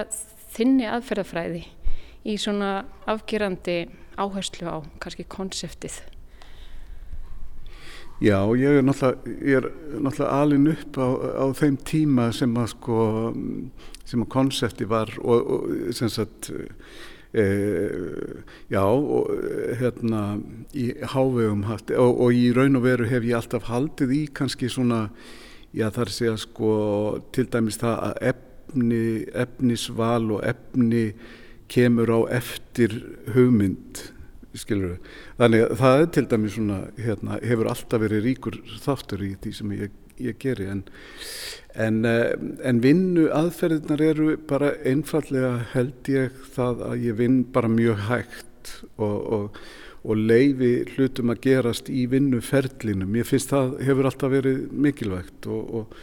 þinni aðferðafræði í svona afgerandi áherslu á kannski konseptið Já, ég er náttúrulega, alin upp á, á þeim tíma sem að sko, sem að konsepti var og, og sem sagt, e, já, og hérna í hávegum haft og, og í raun og veru hef ég alltaf haldið í kannski svona, já þar sé að sko til dæmis það að efni, efnisval og efni kemur á eftir hugmynd skilur. Þannig að það er til dæmis svona, hérna, hefur alltaf verið ríkur þáttur í því sem ég, ég geri en, en, eh, en vinnu aðferðinar eru bara einfallega held ég það að ég vinn bara mjög hægt og, og, og leifi hlutum að gerast í vinnuferlinum. Ég finnst það hefur alltaf verið mikilvægt og,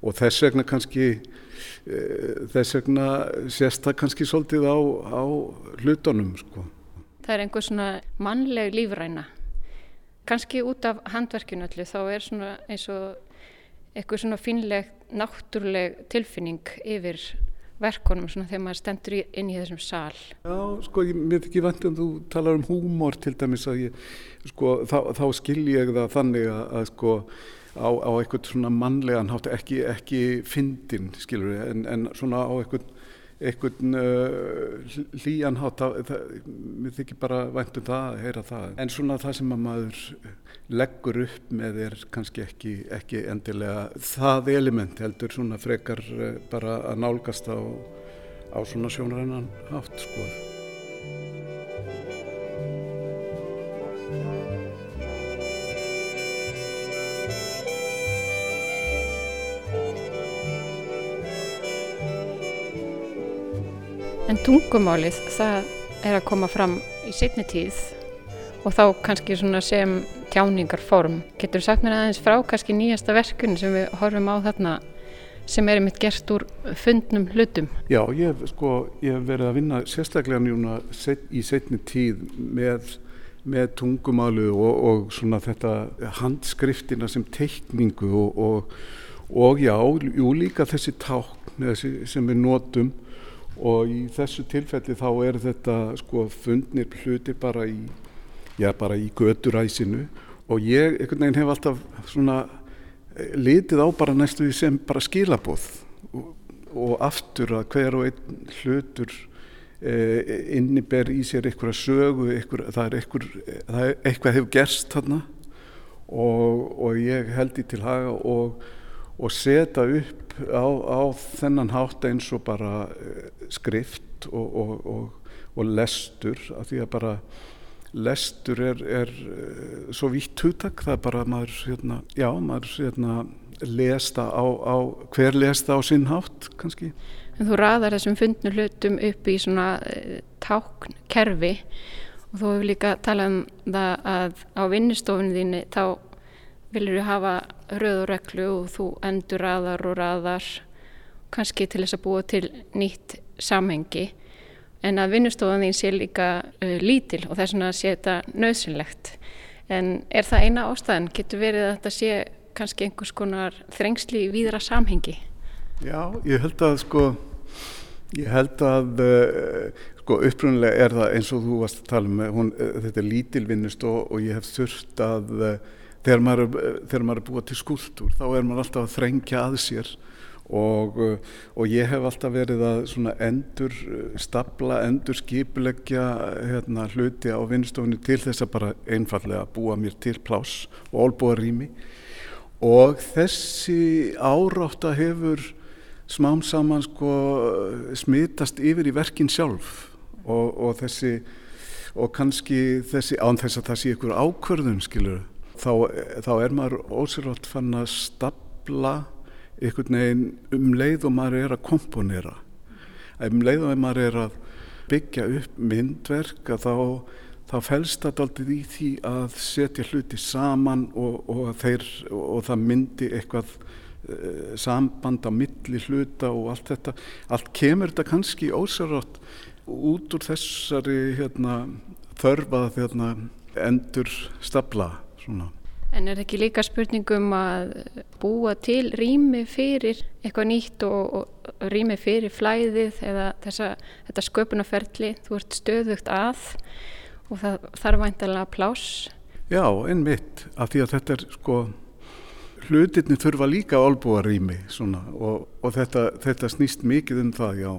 og þess vegna kannski eh, þess vegna sést það kannski svolítið á, á hlutunum sko það er einhver svona mannleg lífræna. Kannski út af handverkinu öllu þá er svona eins og eitthvað svona finleg náttúrleg tilfinning yfir verkonum svona þegar maður stendur inn í þessum sál Já, sko, ég veit ekki vant um þú talar um húmor til dæmis að ég, sko, þá, þá skil ég það þannig að, að sko á, á eitthvað svona mannlegan hátt ekki, ekki fyndin, skilur en, en svona á eitthvað einhvern uh, hlýjanhátt mér þykir bara væntum það að heyra það. En svona það sem að maður leggur upp með er kannski ekki, ekki endilega það element heldur svona frekar uh, bara að nálgast á, á svona sjónarannan hátt sko En tungumálið, það er að koma fram í setni tíð og þá kannski sem tjáningarform. Getur sagt mér aðeins frá kannski nýjasta verkun sem við horfum á þarna sem er einmitt gert úr fundnum hlutum? Já, ég hef, sko, ég hef verið að vinna sérstaklega njúna set, í setni tíð með, með tungumálið og, og svona þetta handskriftina sem teikningu og, og, og já, jú líka þessi tákn þessi, sem við notum og í þessu tilfelli þá er þetta sko fundnir hlutir bara í, já bara í göturæsinu. Og ég einhvern veginn hef alltaf svona eh, litið á bara næstu því sem bara skilaboð. Og, og aftur að hver og einn hlutur eh, inniber í sér einhverja sögu, einhver, það er einhver, það er eitthvað hefur gerst þarna. Og, og ég held í til haga og, og setja upp á, á þennan hátt eins og bara eh, skrift og, og lestur af því að bara lestur er, er eh, svo vitt hugtak. Það er bara maður hérna, já maður hérna lesta á, á hver lesta á sinn hátt kannski. En þú raðar þessum fundnu hlutum upp í svona uh, táknkerfi. Og þú hefur líka talað um það að á vinnustofunni þínu þá viljur hafa röð og reglu og þú endur raðar og raðar kannski til þess að búa til nýtt samhengi en að vinnustofan þín sé líka uh, lítil og þess vegna sé þetta nöðsynlegt en er það eina ástæðan? Getur verið að þetta sé kannski einhvers konar þrengsli í víðra samhengi? Já, ég held að sko Ég held að uh, sko upprunlega er það eins og þú varst að tala um hún, uh, þetta er lítilvinnust og, og ég hef þurft að uh, þegar, maður, þegar maður er búið til skúltúr þá er maður alltaf að þrengja að sér og, og ég hef alltaf verið að endur stapla, endur skipuleggja hérna, hluti á vinnustofunni til þess að bara einfallega búa mér til plás og álbúa rými. Og þessi árátta hefur smám saman sko smitast yfir í verkin sjálf og, og þessi og kannski þessi án þess að það sé ykkur ákverðun skilur þá, þá er maður ósérlátt fann að stapla ykkur neginn um leið og maður er að komponera. Um leið og maður er að byggja upp myndverk að þá þá fælst það aldrei í því að setja hluti saman og, og, þeir, og það myndi eitthvað Eh, samband á milli hluta og allt þetta. Allt kemur þetta kannski ósarrátt út úr þessari hérna, þörfað hérna, endur stapla svona. En er ekki líka spurningum að búa til rými fyrir eitthvað nýtt og, og rými fyrir flæðið eða þessa, þetta sköpunarferðli þú ert stöðugt að og það þarf væntalega pláss Já, einmitt, af því að þetta er sko hlutinni þurfa líka álbúa rými og, og þetta, þetta snýst mikið um það já,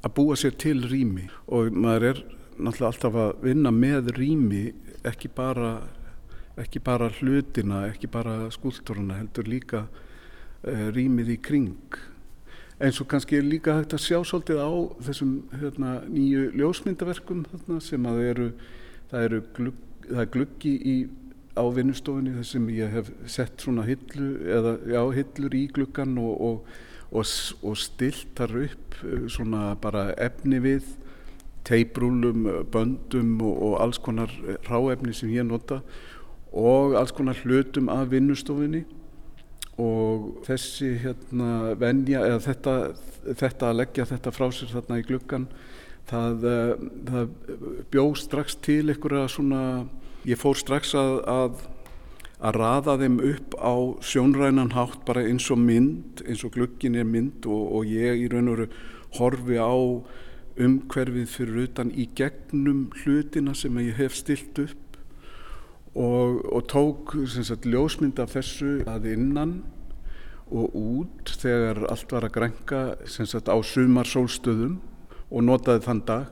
að búa sér til rými og maður er náttúrulega alltaf að vinna með rými ekki bara, ekki bara hlutina, ekki bara skúltúruna heldur líka uh, rýmið í kring. Eins og kannski er líka hægt að sjá svolítið á þessum hérna, nýju ljósmyndaverkum þarna, sem að eru það eru glugg, það er gluggi í á vinnustofunni þar sem ég hef sett svona hillu eða já, hillur í gluggan og, og, og, og stilt þar upp eh, svona bara efni við teiprúlum, böndum og alls konar ráefni sem ég nota og alls konar hlutum af vinnustofunni. Og þessi hérna venja eða þetta, þetta að leggja þetta frá sér þarna í gluggan það, eh, það bjóð strax til einhverja svona Ég fór strax að, að, að raða þeim upp á sjónrænan hátt bara eins og mynd, eins og glukkin er mynd og, og ég í raun og veru horfi á umhverfið fyrir utan í gegnum hlutina sem ég hef stilt upp og, og tók sagt, ljósmynd af þessu að innan og út þegar allt var að grænka sagt, á sumar sólstöðum og notaði þann dag.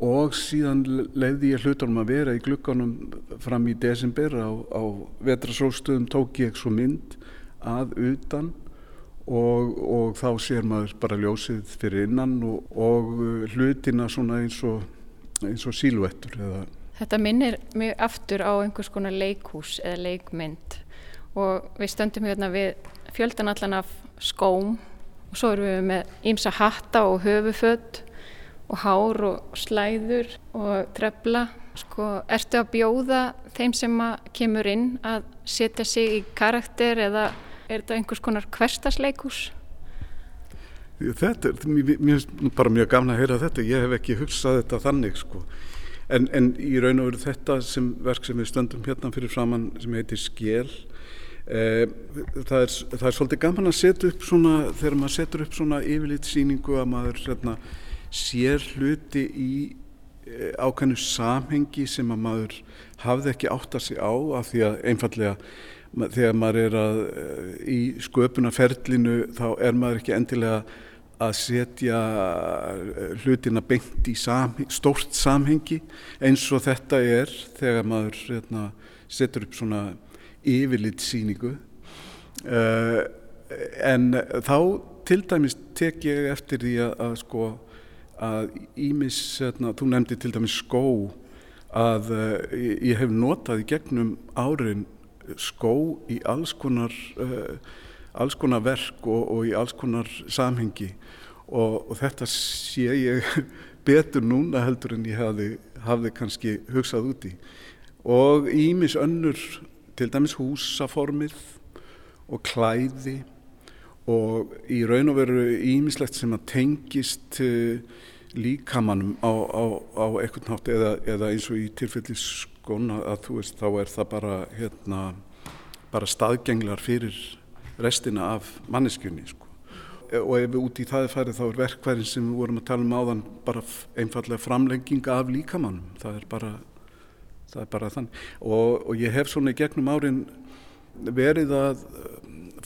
Og síðan leiði ég hlutunum að vera í glukkanum fram í desember á, á vetrasólstöðum tók ég svo mynd að utan og, og þá sér maður bara ljósið fyrir innan og, og hlutina svona eins og, og síluettur eða Þetta minnir mjög aftur á einhvers konar leikhús eða leikmynd og við stöndum hérna við fjöldan allan af skóm og svo erum við með ímsa hatta og höfufödd og hár og slæður og trefla. Sko, ertu að bjóða þeim sem kemur inn að setja sig í karakter eða er þetta einhvers konar hverstasleikus? Þetta er mér, bara mjög gafna að heyra þetta. Ég hef ekki hugsað þetta þannig sko. En, en í raun og veru þetta sem verk sem við stöndum hérna fyrir framann sem heitir Skjel eh, það, er, það er svolítið gaman að setja upp svona þegar maður setur upp svona yfirleitt síningu að maður hérna sér hluti í eh, ákveðnu samhengi sem að maður hafði ekki átt að sig á af því að einfallega þegar maður er að, eh, í sköpunarferlinu þá er maður ekki endilega að setja eh, hlutina beint í samhengi, stórt samhengi eins og þetta er þegar maður hérna, setur upp svona yfirlitt síningu uh, en þá til dæmis tek ég eftir því að, að sko að ímis, hérna, þú nefndi til dæmis skó að uh, ég hef notað í gegnum árin skó í alls konar uh, alls konar verk og, og í alls konar samhengi. Og, og þetta sé ég *laughs* betur núna heldur en ég hafði, hafði kannski hugsað úti og ímis önnur til dæmis húsaformið og klæði og í raun og veru ímislegt sem að tengist uh, líkamannum á, á, á eitthvað nátt eða, eða eins og í tilfelli skona að þú veist þá er það bara hérna bara staðgenglar fyrir restina af manneskjunni sko. og ef við út í það er farið þá er verkværin sem við vorum að tala um áðan bara einfallega framlenginga af líkamannum það er bara, það er bara þann og, og ég hef svona í gegnum árin verið að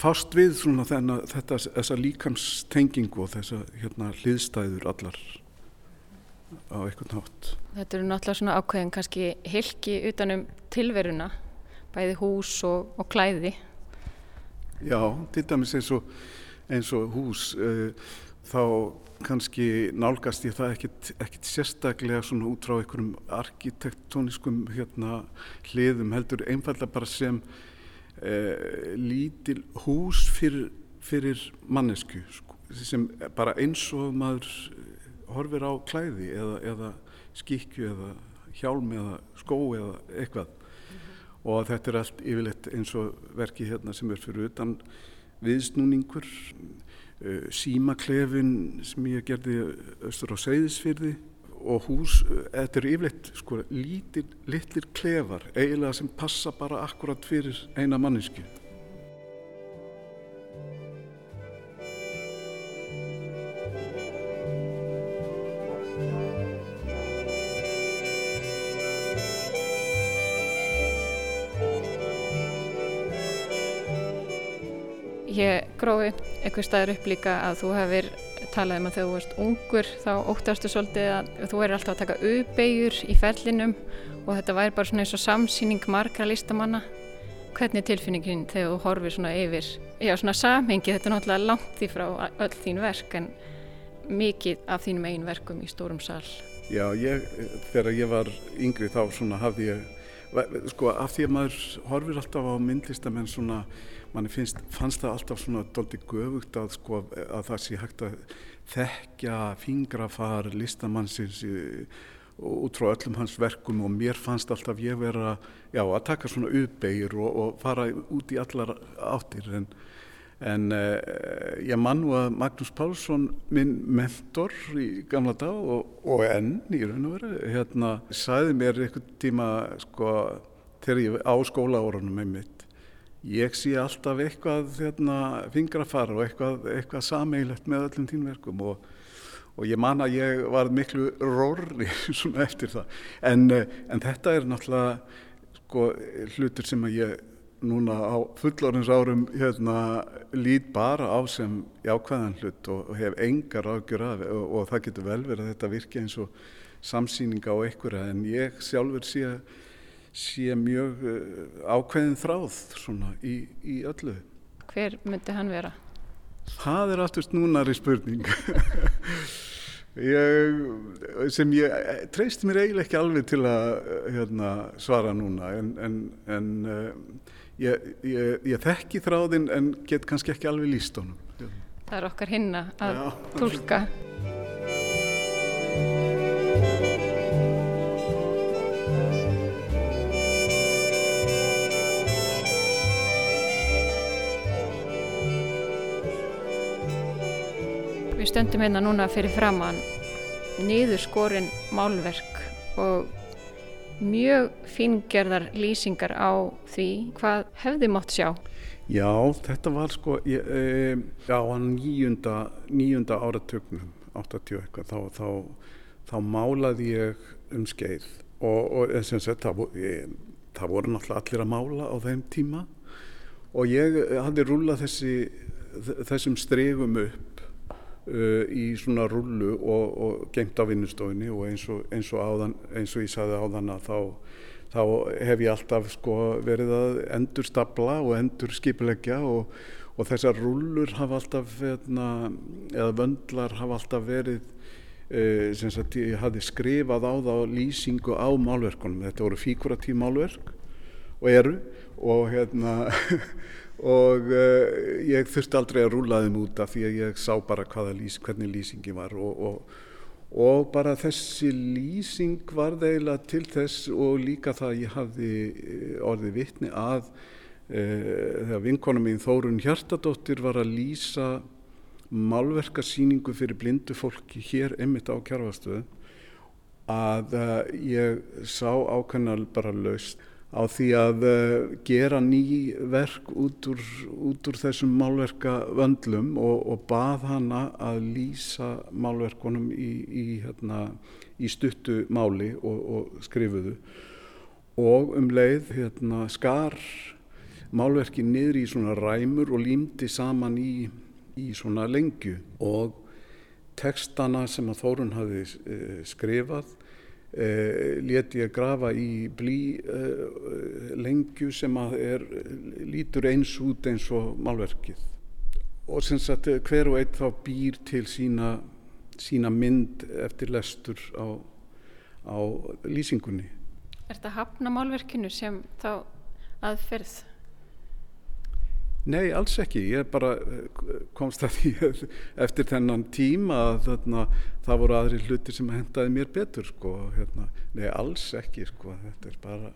fást við svona þennan þetta þessa líkamstengingu og þessa hérna hliðstæður allar á eitthvað nátt. Þetta eru náttúrulega svona ákveðin kannski hilki utanum tilveruna, bæði hús og, og klæði. Já, til dæmis eins og, eins og hús, uh, þá kannski nálgast ég það ekkit, ekkit sérstaklega svona út frá einhverjum arkitektóniskum hérna hliðum heldur einfallega bara sem uh, lítil hús fyrir, fyrir mannesku sko, sem bara eins og maður horfir á klæði eða, eða skikju eða hjálm eða skó eða eitthvað. Og þetta er allt yfirleitt eins og verki hérna sem er fyrir utan viðsnúningur uh, símaklefin sem ég gerði austur á Seyðisfyrði og hús, þetta eru yfirleitt sko lítir, litlir klefar eiginlega sem passa bara akkurat fyrir eina mannesku Ég grófi einhver staður upp líka að þú hefur talað um að þegar þú varst ungur þá óttastu svolítið að þú er alltaf að taka uppeigur í fellinum og þetta væri bara svona eins og samsýning margra listamanna. Hvernig er tilfinningin þegar þú horfir svona yfir, já svona samhengi, þetta er náttúrulega langt því frá öll þín verk en mikið af þínum einn verkum í stórum sal. Já, ég, þegar ég var yngri þá svona hafði ég, sko af því að maður horfir alltaf á myndlistamenn svona manni finnst, fannst það alltaf svona doldi göfugt að sko að það sé hægt að þekkja fingrafar listamannsins út frá öllum hans verkum og mér fannst alltaf ég vera já, að taka svona uppbeigir og, og fara út í allar áttir. En, en eh, ég mann nú að Magnús Pálsson minn mentor í gamla dag og, og enn í raun og veru hérna sæði mér einhvern tíma sko þegar ég á skólaórunum með mitt ég sé alltaf eitthvað hérna, fingrafar og eitthvað, eitthvað sameigilegt með öllum tínverkum og, og ég man að ég var miklu rórri *laughs* eftir það. En, en þetta er náttúrulega sko, hlutur sem ég núna á fullorins árum hérna, lít bara á sem jákvæðan hlut og, og hef engar ágjur af og, og það getur vel verið að þetta virki eins og samsýninga á einhverja. En ég sjálfur sé að sé mjög eh, ákveðin þráð svona í, í öllu. Hver myndi hann vera? Það er aftast núnari spurning. *laughs* ég, sem ég eh, treyst mér eiginlega ekki alveg til að eh, hérna, svara núna en, en, en ég, ég, ég þekki þráðin en get kannski ekki alveg líst honum. Það er okkar hinna að Já. tólka. *laughs* stöndum hérna núna fyrir framann niður skorinn málverk og mjög fingerðar lýsingar á því hvað hefði mótt sjá. Já, þetta var sko, ég, e, já, nýjunda, nýjunda áratögnum, 80 eitthvað, þá, þá, þá málaði ég um skeið og, og eins og þetta, það, það voru náttúrulega allir að mála á þeim tíma og ég hafði rúlað þessi, þessum stregum upp í svona rullu og, og gengt á vinnustofinni og eins og, eins og, áðan, eins og ég saði áðan að þá þá hef ég alltaf sko verið að endur stabla og endur skipilegja og, og þessar rúllur hafa alltaf veitna, eða vöndlar hafa alltaf verið e, sem sagt ég hafi skrifað á það lýsingu á málverkunum. Þetta voru fíkuratív málverk og eru og hérna *laughs* og uh, ég þurfti aldrei að rúla þeim út af því að ég sá bara lýs, hvernig lýsingi var og, og og bara þessi lýsing var þeila til þess og líka það ég hafði eh, orðið vittni að e, þegar vinkona mín Þórun Hjartadóttir var að lýsa málverkarsýningu fyrir blindu fólki hér einmitt á kjárfastöðu að e, ég sá ákveðnal bara laust á því að uh, gera ný verk út úr, út úr þessum málverka vöndlum og, og bað hana að lýsa málverkunum í, í, hérna, í stuttu máli og, og skrifuðu. Og um leið hérna, skar málverki niður í svona ræmur og límdi saman í, í svona lengju. Og tekstana sem að Þórun hafi uh, skrifað Eh, leti ég grafa í blí eh, lengju sem að er, lítur eins út eins og málverkið og sem sagt hver og einn þá býr til sína, sína mynd eftir lestur á, á lýsingunni. Er þetta hafna málverkinu sem þá aðferð? Nei, alls ekki. Ég bara eh, komst að því *laughs* eftir þennan tíma að þarna, það voru aðri hluti sem hendaði mér betur. Sko, hérna. Nei, alls ekki. Sko. Þetta er bara,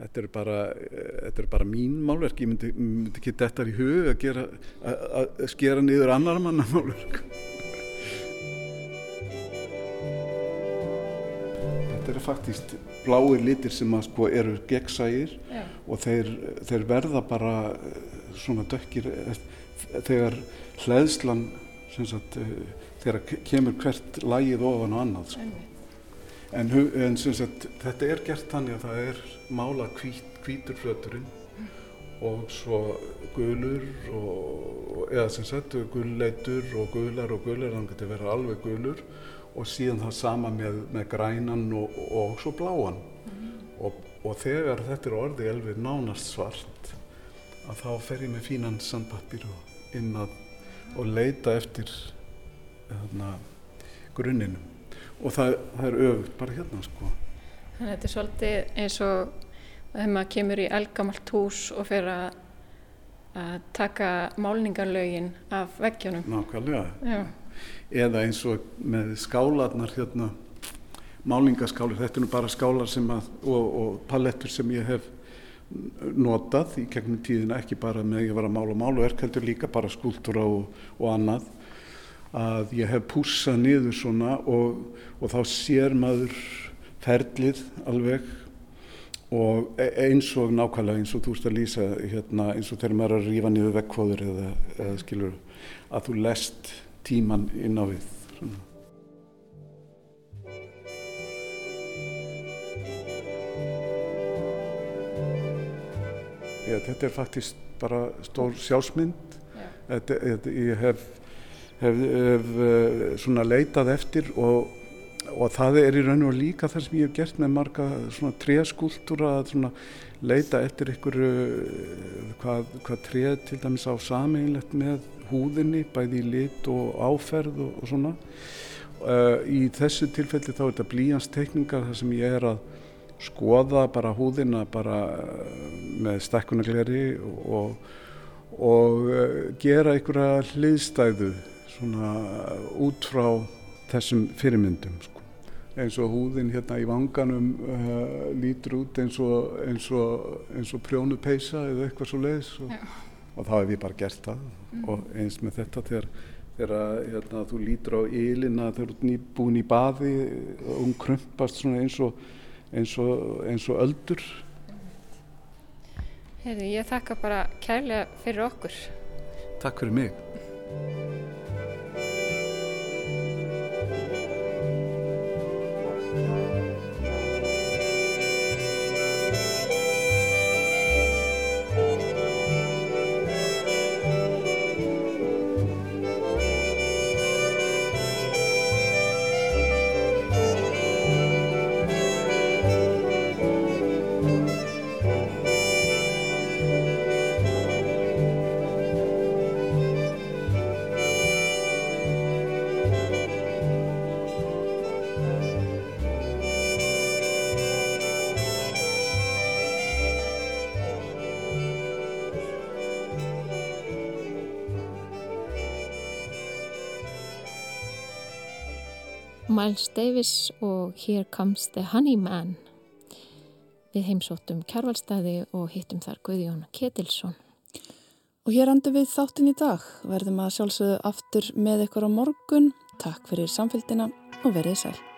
þetta er bara, eh, þetta er bara mín málverk. Ég myndi, myndi ekki þetta í hug að, gera, að, að skera niður annar manna málverk. Þetta eru faktist bláir litir sem að, sko, eru gegnsægir og þeir, þeir verða bara svona dökkir eh, þegar hlæðslan sagt, eh, þegar kemur hvert lægið ofan og annað sko. en, en sagt, þetta er gert þannig að það er mála hvít, hvítur flöturinn mm. og svo gulur og, eða sem sagt gulleitur og gular og gular þannig að þetta verður alveg gulur og síðan það sama með, með grænan og, og svo bláan mm. og, og þegar þetta er orðið elvið nánast svart að þá fer ég með fínan sandpappir og inn að og leita eftir þarna, grunninum og það, það er öfugt bara hérna sko. Þannig að þetta er svolítið eins og þegar maður kemur í elgamalt hús og fer að, að taka málningarlaugin af veggjónum. Nákvæmlega. Já. Eða eins og með skálarnar hérna, málningaskálar, þetta er nú bara skálar að, og, og palettur sem ég hef notað í gegnum tíðina ekki bara með að vera mál og málverk heldur líka bara skúltúra og, og annað. Að ég hef pússað niður svona og, og þá sér maður ferlið alveg og e, eins og nákvæmlega eins og þú veist að lýsa hérna, eins og þegar maður er að rífa niður vekkfóður eða, eða skilur að þú lest tíman inn á við Já, þetta er faktist bara stór sjálfsmynd. Þetta, ég hef, hef, hef uh, svona leitað eftir og, og það er í raun og líka það sem ég hef gert með marga svona tréskúltúra að svona leita eftir ykkur uh, hvað, hvað tré til dæmis á sameinlegt með húðinni, bæði í lit og áferð og, og svona. Uh, í þessu tilfelli þá er þetta blíjanstekningar þar sem ég er að skoða bara húðina bara eh, með stekkunagleri og, og eh, gera einhverja hliðstæðu svona út frá þessum fyrirmyndum sko. eins og húðin hérna í vanganum uh, lítur út eins og, eins og, eins og prjónu peisa eða eitthvað svo leiðis og, og þá hef ég bara gert það mm. og eins með þetta þegar, þegar hérna, þú lítur á ylina þegar þú er búin í baði og hún krumpast svona eins og eins og, eins og öldur. Herði, ég þakka bara kærlega fyrir okkur. Takk fyrir mig. Miles Davis og Here Comes the Honey Man. Við heimsóttum kjárvalstæði og hittum þar Guðjón Ketilsson. Og hér andur við þáttin í dag. Verðum að sjálfsögðu aftur með ykkur á morgun. Takk fyrir samfélgina og verðið sæl.